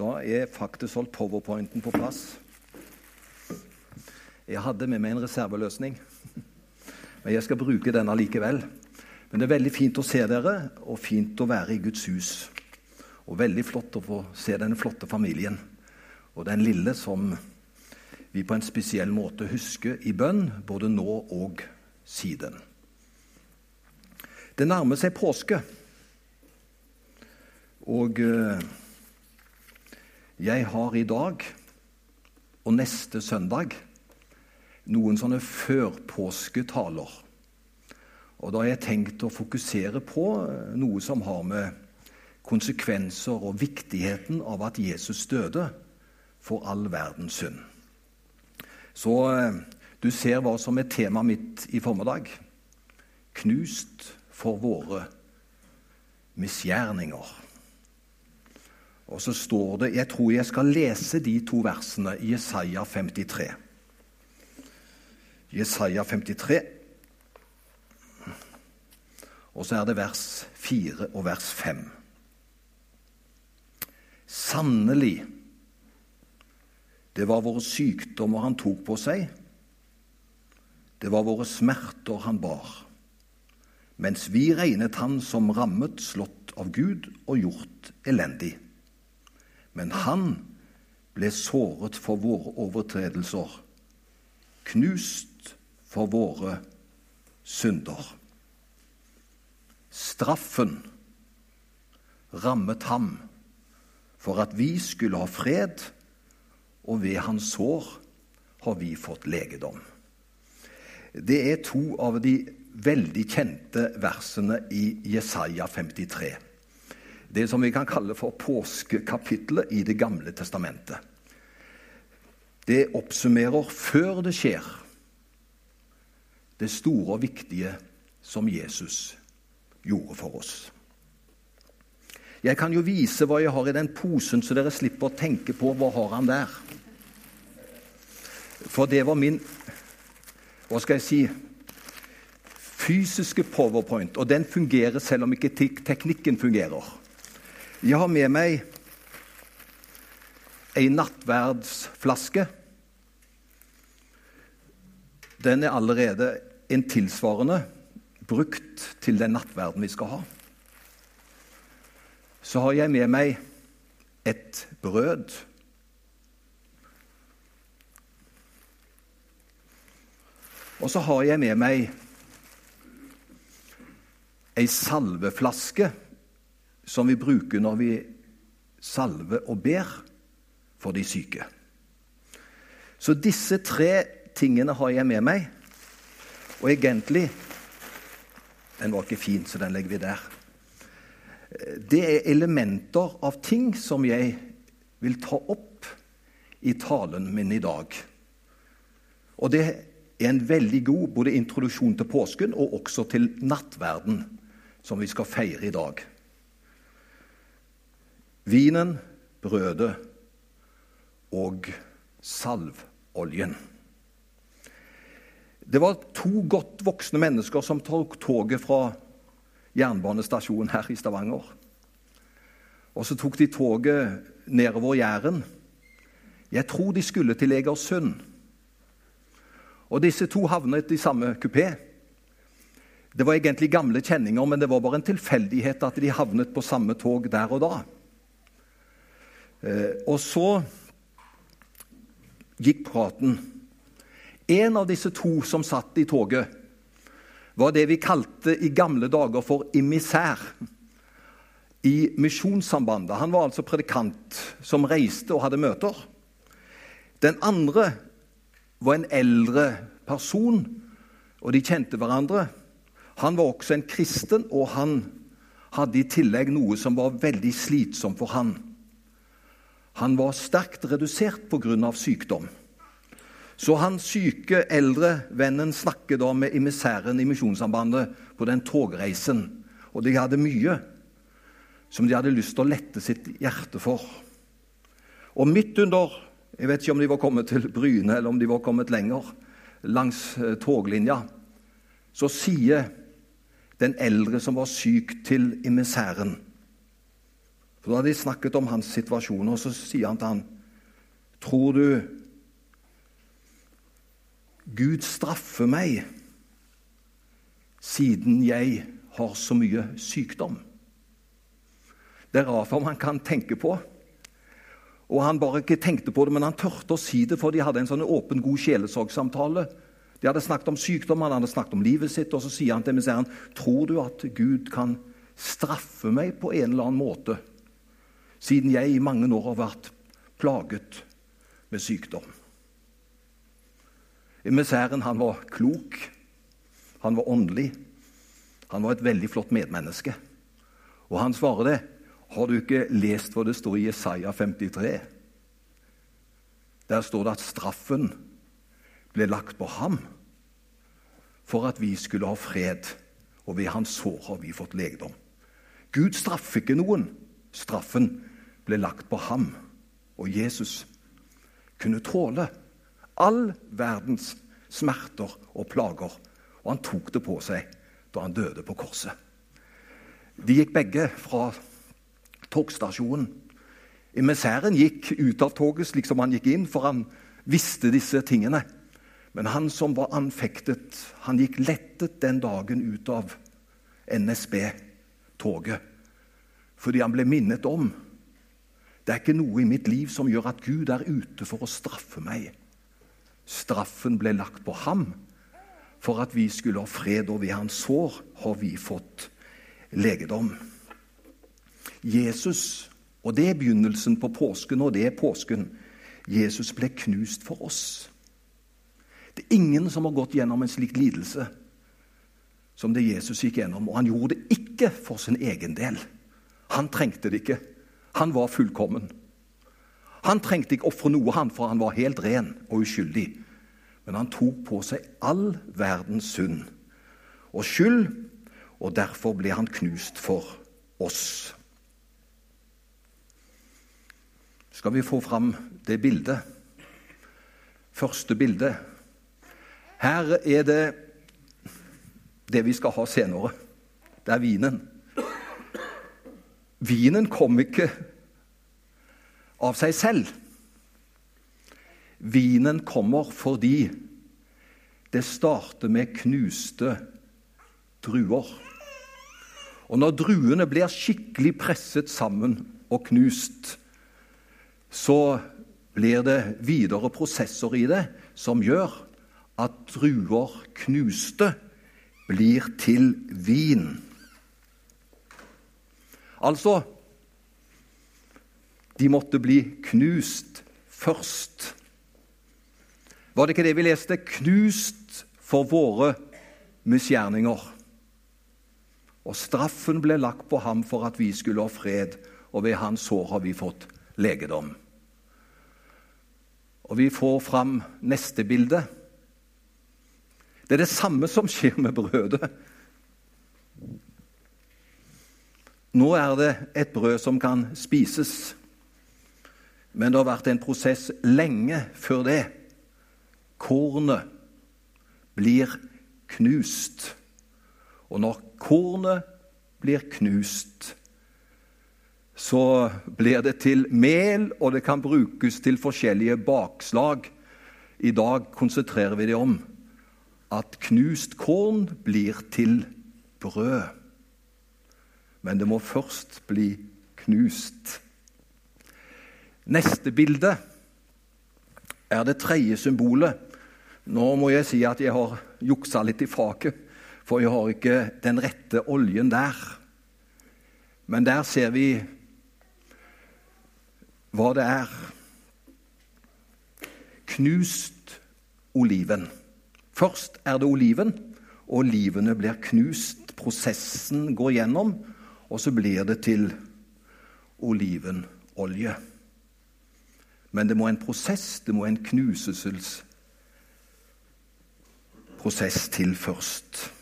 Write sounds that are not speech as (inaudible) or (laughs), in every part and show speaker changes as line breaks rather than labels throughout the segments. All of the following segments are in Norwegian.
Da er faktisk holdt powerpointen på plass. Jeg hadde med meg en reserveløsning, (laughs) men jeg skal bruke denne likevel. Men det er veldig fint å se dere, og fint å være i Guds hus. Og veldig flott å få se denne flotte familien. Og den lille som vi på en spesiell måte husker i bønn, både nå og siden. Det nærmer seg påske. Og eh, jeg har i dag og neste søndag noen sånne førpåsketaler. Og da har jeg tenkt å fokusere på eh, noe som har med konsekvenser og viktigheten av at Jesus døde for all verdens synd. Så eh, du ser hva som er temaet mitt i formiddag. Knust for våre misgjerninger. Og så står det Jeg tror jeg skal lese de to versene i Jesaja 53. Jesaja 53. Og så er det vers 4 og vers 5. Sannelig, det var våre sykdommer han tok på seg. Det var våre smerter han bar. Mens vi regnet han som rammet, slått av Gud og gjort elendig. Men han ble såret for våre overtredelser, knust for våre synder. Straffen rammet ham for at vi skulle ha fred, og ved hans sår har vi fått legedom. Det er to av de veldig kjente versene i Jesaja 53. Det som vi kan kalle for påskekapitlet i Det gamle testamentet. Det oppsummerer før det skjer, det store og viktige som Jesus gjorde for oss. Jeg kan jo vise hva jeg har i den posen, så dere slipper å tenke på hva har han der. For det var min hva skal jeg si fysiske powerpoint, og den fungerer selv om ikke teknikken fungerer. Jeg har med meg ei nattverdsflaske. Den er allerede en tilsvarende brukt til den nattverden vi skal ha. Så har jeg med meg et brød. Og så har jeg med meg ei salveflaske som vi bruker når vi salver og ber for de syke. Så disse tre tingene har jeg med meg. Og egentlig Den var ikke fin, så den legger vi der. Det er elementer av ting som jeg vil ta opp i talen min i dag. Og det er en veldig god både introduksjon til påsken og også til nattverden, som vi skal feire i dag. Vinen, brødet og salvoljen. Det var to godt voksne mennesker som tok toget fra jernbanestasjonen her i Stavanger. Og så tok de toget nedover Jæren. Jeg tror de skulle til Egersund. Og disse to havnet i samme kupé. Det var egentlig gamle kjenninger, men det var bare en tilfeldighet at de havnet på samme tog der og da. Eh, og så gikk praten en av disse to som satt i toget, var det vi kalte i gamle dager for emissær i Misjonssambandet. Han var altså predikant som reiste og hadde møter. Den andre var en eldre person, og de kjente hverandre. Han var også en kristen, og han hadde i tillegg noe som var veldig slitsomt for han. Han var sterkt redusert pga. sykdom. Så han syke, eldre vennen snakket da med emissæren i Misjonssambandet på den togreisen. Og de hadde mye som de hadde lyst til å lette sitt hjerte for. Og midt under Jeg vet ikke om de var kommet til Bryne, eller om de var kommet lenger langs eh, toglinja. Så sier den eldre som var syk, til emissæren For Da hadde de snakket om hans situasjon, og så sier han til han, Tror du Gud straffer meg siden jeg har så mye sykdom? Det er for han kan tenke på. Og han bare ikke tenkte på det, men han tørte å si det, for de hadde en sånn åpen, god sjelesorgsamtale. De hadde snakket om sykdom, han hadde snakket om livet sitt, og så sier han til missæren, tror du at Gud kan straffe meg på en eller annen måte, siden jeg i mange år har vært plaget med sykdom? Emissæren han var klok, han var åndelig, han var et veldig flott medmenneske. Og han svarer det. Har du ikke lest hva det står i Jesaja 53? Der står det at straffen ble lagt på ham for at vi skulle ha fred, og ved hans sår har vi fått legedom. Gud straffer ikke noen. Straffen ble lagt på ham, og Jesus kunne tåle all verdens smerter og plager, og han tok det på seg da han døde på korset. De gikk begge fra togstasjonen. Emissæren gikk ut av toget slik som han gikk inn, for han visste disse tingene. Men han som var anfektet, han gikk lettet den dagen ut av NSB-toget. Fordi han ble minnet om det er ikke noe i mitt liv som gjør at Gud er ute for å straffe meg. Straffen ble lagt på ham for at vi skulle ha fred, og ved hans sår har vi fått legedom. Jesus, og det er begynnelsen på påsken, og det er påsken. Jesus ble knust for oss. Det er ingen som har gått gjennom en slik lidelse som det Jesus gikk gjennom. Og han gjorde det ikke for sin egen del. Han trengte det ikke. Han var fullkommen. Han trengte ikke ofre noe, han, for han var helt ren og uskyldig. Men han tok på seg all verdens synd og skyld, og derfor ble han knust for oss. Skal vi få fram det bildet? Første bilde her er det det vi skal ha senere. Det er vinen. Vinen kom ikke av seg selv. Vinen kommer fordi det starter med knuste druer. Og når druene blir skikkelig presset sammen og knust, så blir det videre prosesser i det som gjør at druer knuste blir til vin. Altså De måtte bli knust først. Var det ikke det vi leste? Knust for våre misgjerninger. Og straffen ble lagt på ham for at vi skulle ha fred, og ved hans sår har vi fått legedom. Og vi får fram neste bilde. Det er det samme som skjer med brødet. Nå er det et brød som kan spises, men det har vært en prosess lenge før det. Kornet blir knust. Og når kornet blir knust, så blir det til mel, og det kan brukes til forskjellige bakslag. I dag konsentrerer vi det om at knust korn blir til brød. Men det må først bli knust. Neste bilde er det tredje symbolet. Nå må jeg si at jeg har juksa litt i faket, for jeg har ikke den rette oljen der. Men der ser vi hva det er. Knust oliven. Først er det oliven, og olivene blir knust. Prosessen går gjennom, og så blir det til olivenolje. Men det må en prosess, det må en knuselsesprosess til først.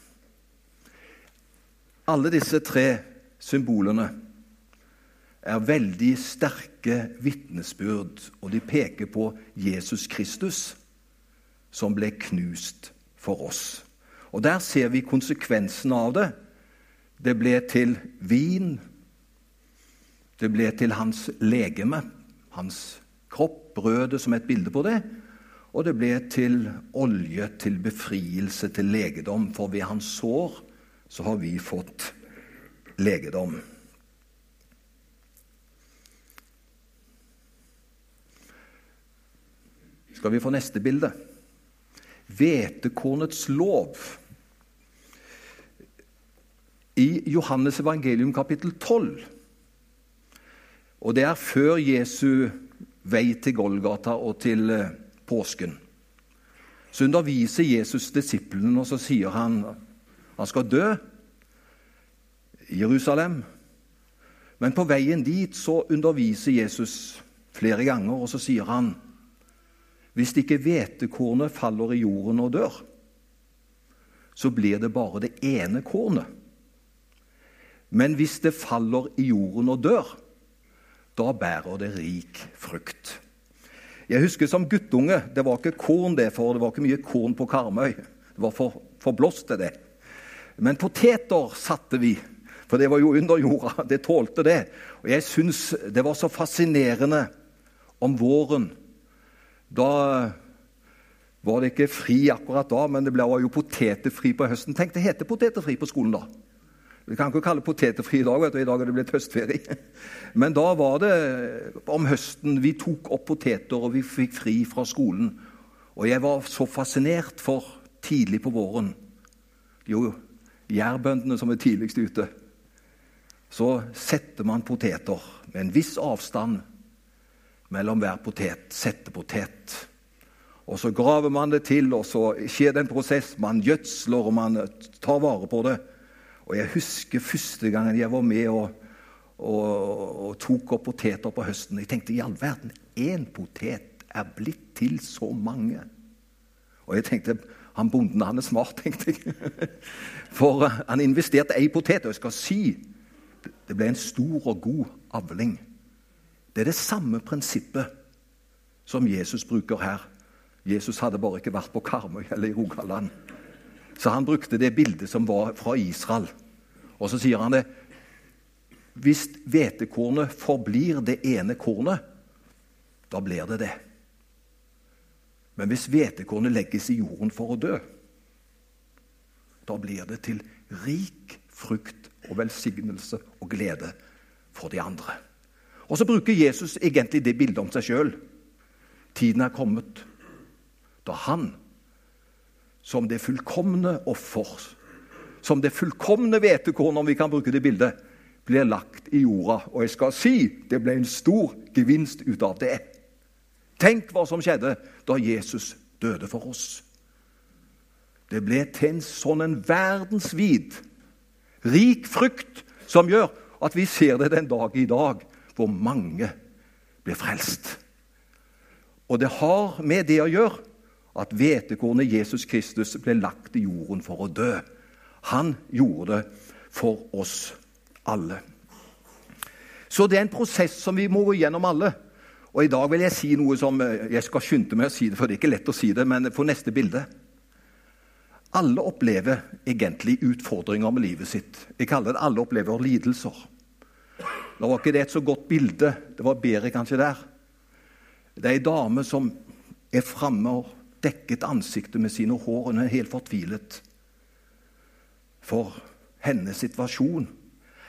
Alle disse tre symbolene er veldig sterke vitnesbyrd, og de peker på Jesus Kristus som ble knust for oss. Og Der ser vi konsekvensen av det. Det ble til vin Det ble til hans legeme, hans kropp, brødet som et bilde på det. Og det ble til olje, til befrielse, til legedom. For ved hans sår så har vi fått legedom. Skal vi få neste bilde? Hvetekornets lov. I Johannes evangelium kapittel 12, og det er før Jesu vei til Golgata og til eh, påsken, så underviser Jesus disiplene, og så sier han han skal dø i Jerusalem. Men på veien dit så underviser Jesus flere ganger, og så sier han hvis ikke hvetekornet faller i jorden og dør, så blir det bare det ene kornet. Men hvis det faller i jorden og dør, da bærer det rik frukt. Jeg husker som guttunge Det var ikke korn det, for det var ikke mye korn på Karmøy. Det var for, for blåst det. Men poteter satte vi, for det var jo under jorda. (laughs) Det tålte det. Og jeg syns det var så fascinerende om våren da var det ikke fri akkurat da, men det ble jo potetfri på høsten. Tenk, det heter potetfri på skolen da. Vi kan ikke kalle det potetfri i dag, vet du. i dag er det blitt høstferie. (laughs) Men da var det om høsten vi tok opp poteter, og vi fikk fri fra skolen. Og jeg var så fascinert, for tidlig på våren Jo, jærbøndene som er tidligst ute. Så setter man poteter med en viss avstand mellom hver potet. Settepotet. Og så graver man det til, og så skjer det en prosess. Man gjødsler, og man tar vare på det. Og jeg husker første gangen jeg var med og, og, og tok opp poteter på høsten. Jeg tenkte i all verden, én potet er blitt til så mange. Og jeg tenkte han bonden han er smart, (laughs) tenkte jeg. For han investerte ei potet. Og jeg skal si det ble en stor og god avling. Det er det samme prinsippet som Jesus bruker her. Jesus hadde bare ikke vært på Karmøy eller i Rogaland. Så han brukte det bildet som var fra Israel. Og så sier han det Hvis hvetekornet forblir det ene kornet, da blir det det. Men hvis hvetekornet legges i jorden for å dø, da blir det til rik frukt og velsignelse og glede for de andre. Og så bruker Jesus egentlig det bildet om seg sjøl. Tiden er kommet da han, som det fullkomne offer, som det fullkomne hvetekorn, om vi kan bruke det bildet, blir lagt i jorda. Og jeg skal si det ble en stor gevinst ut av det. Tenk hva som skjedde da Jesus døde for oss. Det ble til en sånn en verdensvid, rik frukt som gjør at vi ser det den dag i dag hvor mange blir frelst. Og det har med det å gjøre at hvetekornet Jesus Kristus ble lagt i jorden for å dø. Han gjorde det for oss alle. Så det er en prosess som vi må gå gjennom alle. Og i dag vil jeg si noe som eh, Jeg skal skynde meg å si det, for det er ikke lett å si det, men for neste bilde. Alle opplever egentlig utfordringer med livet sitt. Jeg kaller det alle opplever lidelser. Nå var ikke det et så godt bilde. Det var bedre kanskje der. Det er ei dame som er framme og dekket ansiktet med sine hår. Hun er helt fortvilet. For hennes situasjon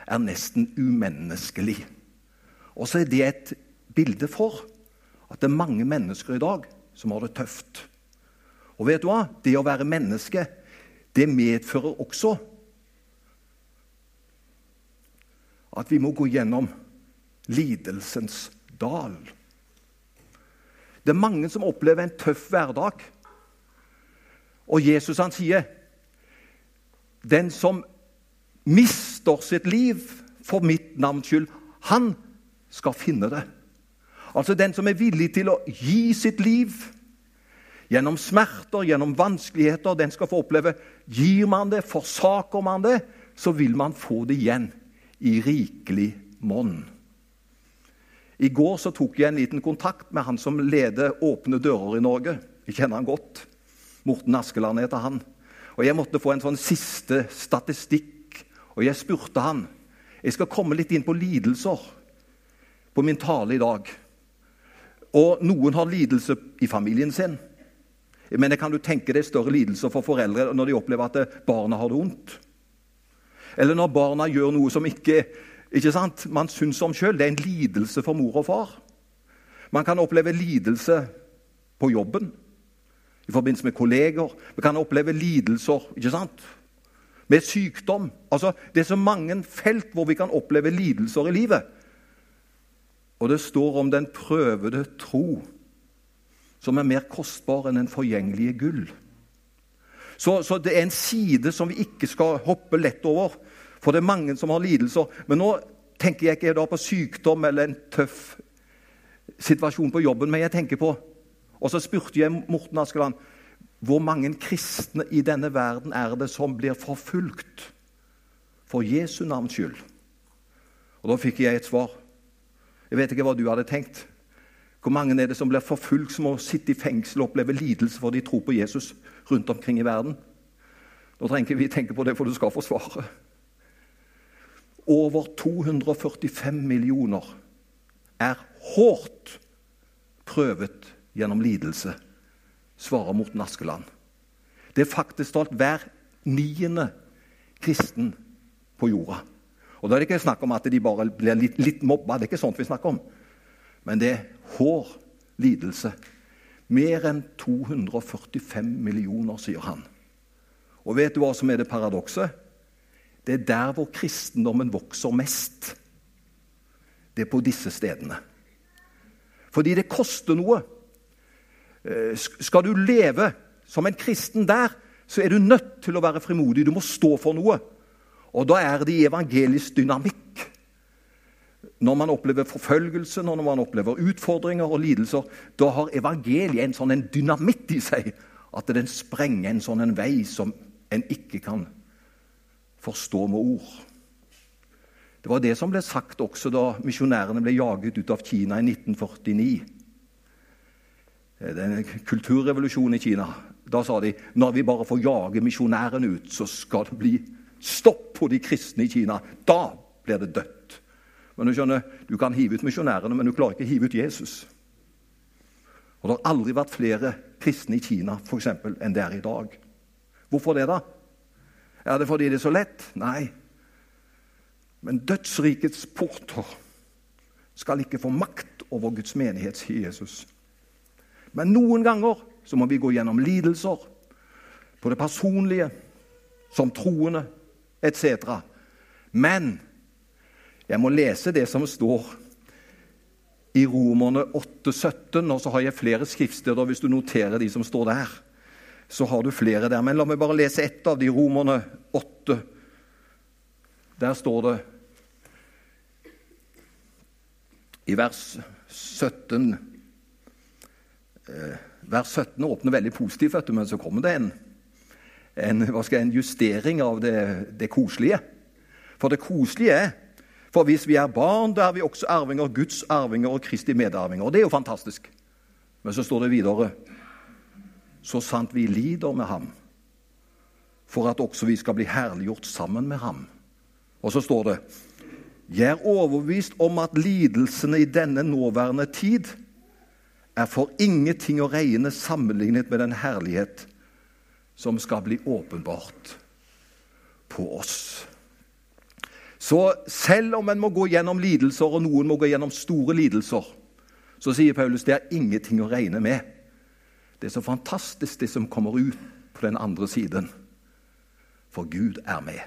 er nesten umenneskelig. Og så er det et bilde for at det er mange mennesker i dag som har det tøft. Og vet du hva? Det å være menneske, det medfører også at vi må gå gjennom lidelsens dal. Det er mange som opplever en tøff hverdag. Og Jesus han sier den som mister sitt liv for mitt navns skyld, han skal finne det. Altså den som er villig til å gi sitt liv gjennom smerter, gjennom vanskeligheter, den skal få oppleve Gir man det, forsaker man det, så vil man få det igjen i rikelig monn. I går så tok jeg en liten kontakt med han som leder Åpne dører i Norge. Jeg kjenner han godt. Morten Askeland heter han. Og Jeg måtte få en sånn siste statistikk, og jeg spurte han. Jeg skal komme litt inn på lidelser. på min tale i dag. Og noen har lidelse i familien sin. Men kan du tenke deg større lidelser for foreldre når de opplever at barna har det vondt? Eller når barna gjør noe som ikke, ikke sant, man syns om sjøl. Det er en lidelse for mor og far. Man kan oppleve lidelse på jobben, i forbindelse med kolleger. Vi kan oppleve lidelser ikke sant? med sykdom. Altså, Det er så mange felt hvor vi kan oppleve lidelser i livet. Og det står om den prøvede tro, som er mer kostbar enn den forgjengelige gull. Så, så, det er en side som vi ikke skal hoppe lett over. For det er mange som har lidelser. Men nå tenker jeg ikke da på sykdom eller en tøff situasjon på jobben, men jeg tenker på Og så spurte jeg Morten Askeland hvor mange kristne i denne verden er det som blir forfulgt for Jesu navns skyld. Og Da fikk jeg et svar. Jeg vet ikke hva du hadde tenkt. Hvor mange er det som blir forfulgt, som må sitte i fengsel og oppleve lidelse for de tror på Jesus rundt omkring i verden? Nå trenger vi tenke på det, for du skal få svaret. Over 245 millioner er hardt prøvet gjennom lidelse, svarer Morten Askeland. Det er faktisk talt hver niende kristen på jorda. Og Da er det ikke snakk om at de bare blir litt, litt mobba, det er ikke sånt vi snakker om. Men det er hår lidelse. Mer enn 245 millioner, sier han. Og vet du hva som er det paradokset? Det er der hvor kristendommen vokser mest. Det er på disse stedene. Fordi det koster noe. Eh, skal du leve som en kristen der, så er du nødt til å være frimodig. Du må stå for noe. Og da er det i evangelisk dynamikk. Når man opplever forfølgelse, når man opplever utfordringer og lidelser, da har evangeliet en sånn en dynamitt i seg at den sprenger en sånn en vei som en ikke kan forstå med ord. Det var det som ble sagt også da misjonærene ble jaget ut av Kina i 1949. Det er en kulturrevolusjon i Kina. Da sa de når vi bare får jage misjonærene ut, så skal det bli stopp på de kristne i Kina. Da blir det dødt. Men Du skjønner, du kan hive ut misjonærene, men du klarer ikke å hive ut Jesus. Og Det har aldri vært flere kristne i Kina for eksempel, enn det er i dag. Hvorfor det, da? Er det fordi det er så lett? Nei. Men dødsrikets porter skal ikke få makt over Guds menighet, sier Jesus. Men noen ganger så må vi gå gjennom lidelser på det personlige, som troende, etc. Men jeg må lese det som står i Romerne 8,17, og så har jeg flere skriftsteder hvis du noterer de som står der. Så har du flere der. Men la meg bare lese ett av de, Romerne åtte. Der står det i vers 17 eh, Vers 17 åpner veldig positivt, men så kommer det en, en, jeg, en justering av det, det, koselige. For det koselige er For hvis vi er barn, da er vi også arvinger, Guds arvinger og Kristi medarvinger. Og det er jo fantastisk. Men så står det videre Så sant vi lider med ham, for at også vi skal bli herliggjort sammen med ham. Og så står det Jeg er overbevist om at lidelsene i denne nåværende tid er for ingenting å regne sammenlignet med den herlighet som skal bli åpenbart på oss. Så selv om en må gå gjennom lidelser, og noen må gå gjennom store lidelser, så sier Paulus det er ingenting å regne med. Det er så fantastisk, det som kommer ut på den andre siden. For Gud er med.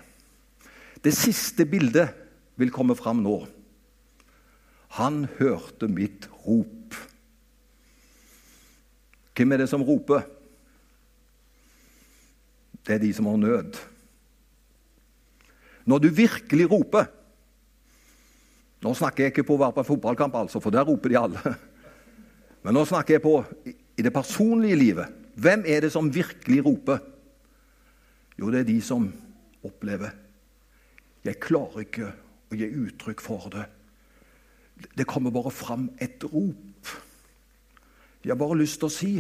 Det siste bildet vil komme fram nå. Han hørte mitt rop. Hvem er det som roper? Det er de som har nød. Når du virkelig roper Nå snakker jeg ikke på å være på en fotballkamp, altså, for der roper de alle. (laughs) Men nå snakker jeg på i det personlige livet. Hvem er det som virkelig roper? Jo, det er de som opplever Jeg klarer ikke å gi uttrykk for det. Det kommer bare fram et rop. Jeg har bare lyst til å si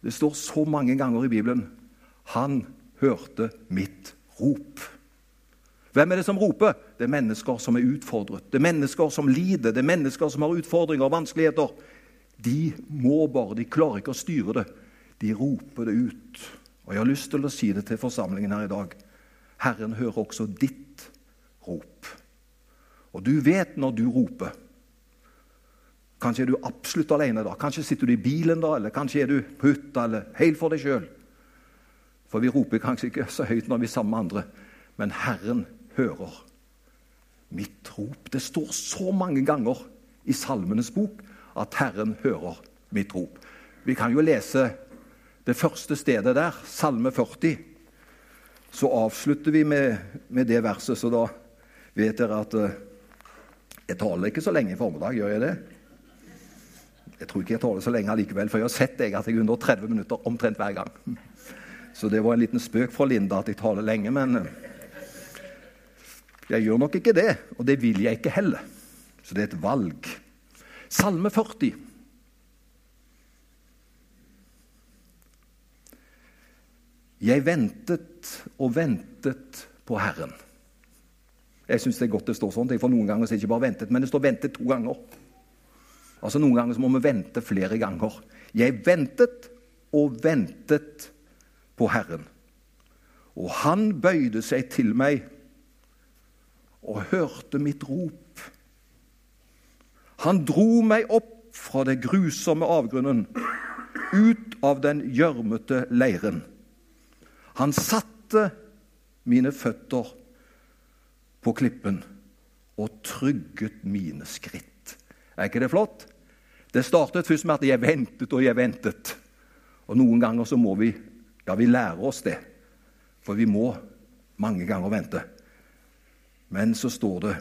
Det står så mange ganger i Bibelen han hørte mitt rop. Hvem er det som roper? Det er mennesker som er utfordret. Det er mennesker som lider. Det er mennesker som har utfordringer og vanskeligheter. De må bare, de klarer ikke å styre det. De roper det ut. Og Jeg har lyst til å si det til forsamlingen her i dag. Herren hører også ditt rop. Og du vet når du roper. Kanskje er du absolutt alene da. Kanskje sitter du i bilen da, eller kanskje er du på hytta eller helt for deg sjøl. For vi roper kanskje ikke så høyt når vi er sammen med andre, men Herren hører mitt rop. Det står så mange ganger i Salmenes bok at Herren hører mitt rop. Vi kan jo lese det første stedet der, Salme 40. Så avslutter vi med, med det verset, så da vet dere at uh, jeg taler ikke så lenge i formiddag, gjør jeg det? Jeg tror ikke jeg taler så lenge allikevel, for jeg har sett deg at jeg er under 30 minutter omtrent hver gang. (laughs) Så det var en liten spøk fra Linda at jeg taler lenge, men eh, jeg gjør nok ikke det. Og det vil jeg ikke heller. Så det er et valg. Salme 40. Jeg ventet og ventet på Herren. Jeg syns det er godt det står sånn. For noen ganger er det ikke bare ventet, men det står 'ventet' to ganger. Altså Noen ganger må vi vente flere ganger. Jeg ventet og ventet på Herren. Og han bøyde seg til meg og hørte mitt rop. Han dro meg opp fra det grusomme avgrunnen, ut av den gjørmete leiren. Han satte mine føtter på klippen og trygget mine skritt. Er ikke det flott? Det startet først med at jeg ventet og jeg ventet. Og noen ganger så må vi ja, vi lærer oss det. For vi må mange ganger vente. Men så står det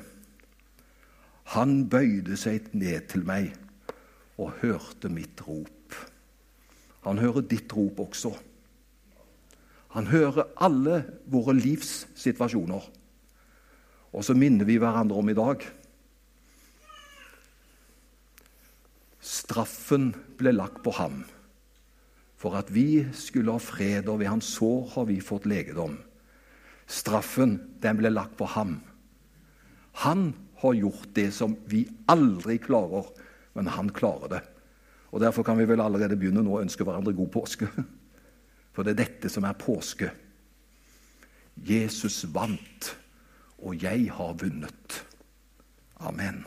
Han bøyde seg ned til meg og hørte mitt rop. Han hører ditt rop også. Han hører alle våre livssituasjoner. Og så minner vi hverandre om i dag Straffen ble lagt på ham for at vi skulle ha fred, og ved hans sår har vi fått legedom. Straffen, den ble lagt på ham. Han har gjort det som vi aldri klarer, men han klarer det. Og Derfor kan vi vel allerede begynne nå å ønske hverandre god påske. (laughs) For det er dette som er påske. Jesus vant, og jeg har vunnet. Amen.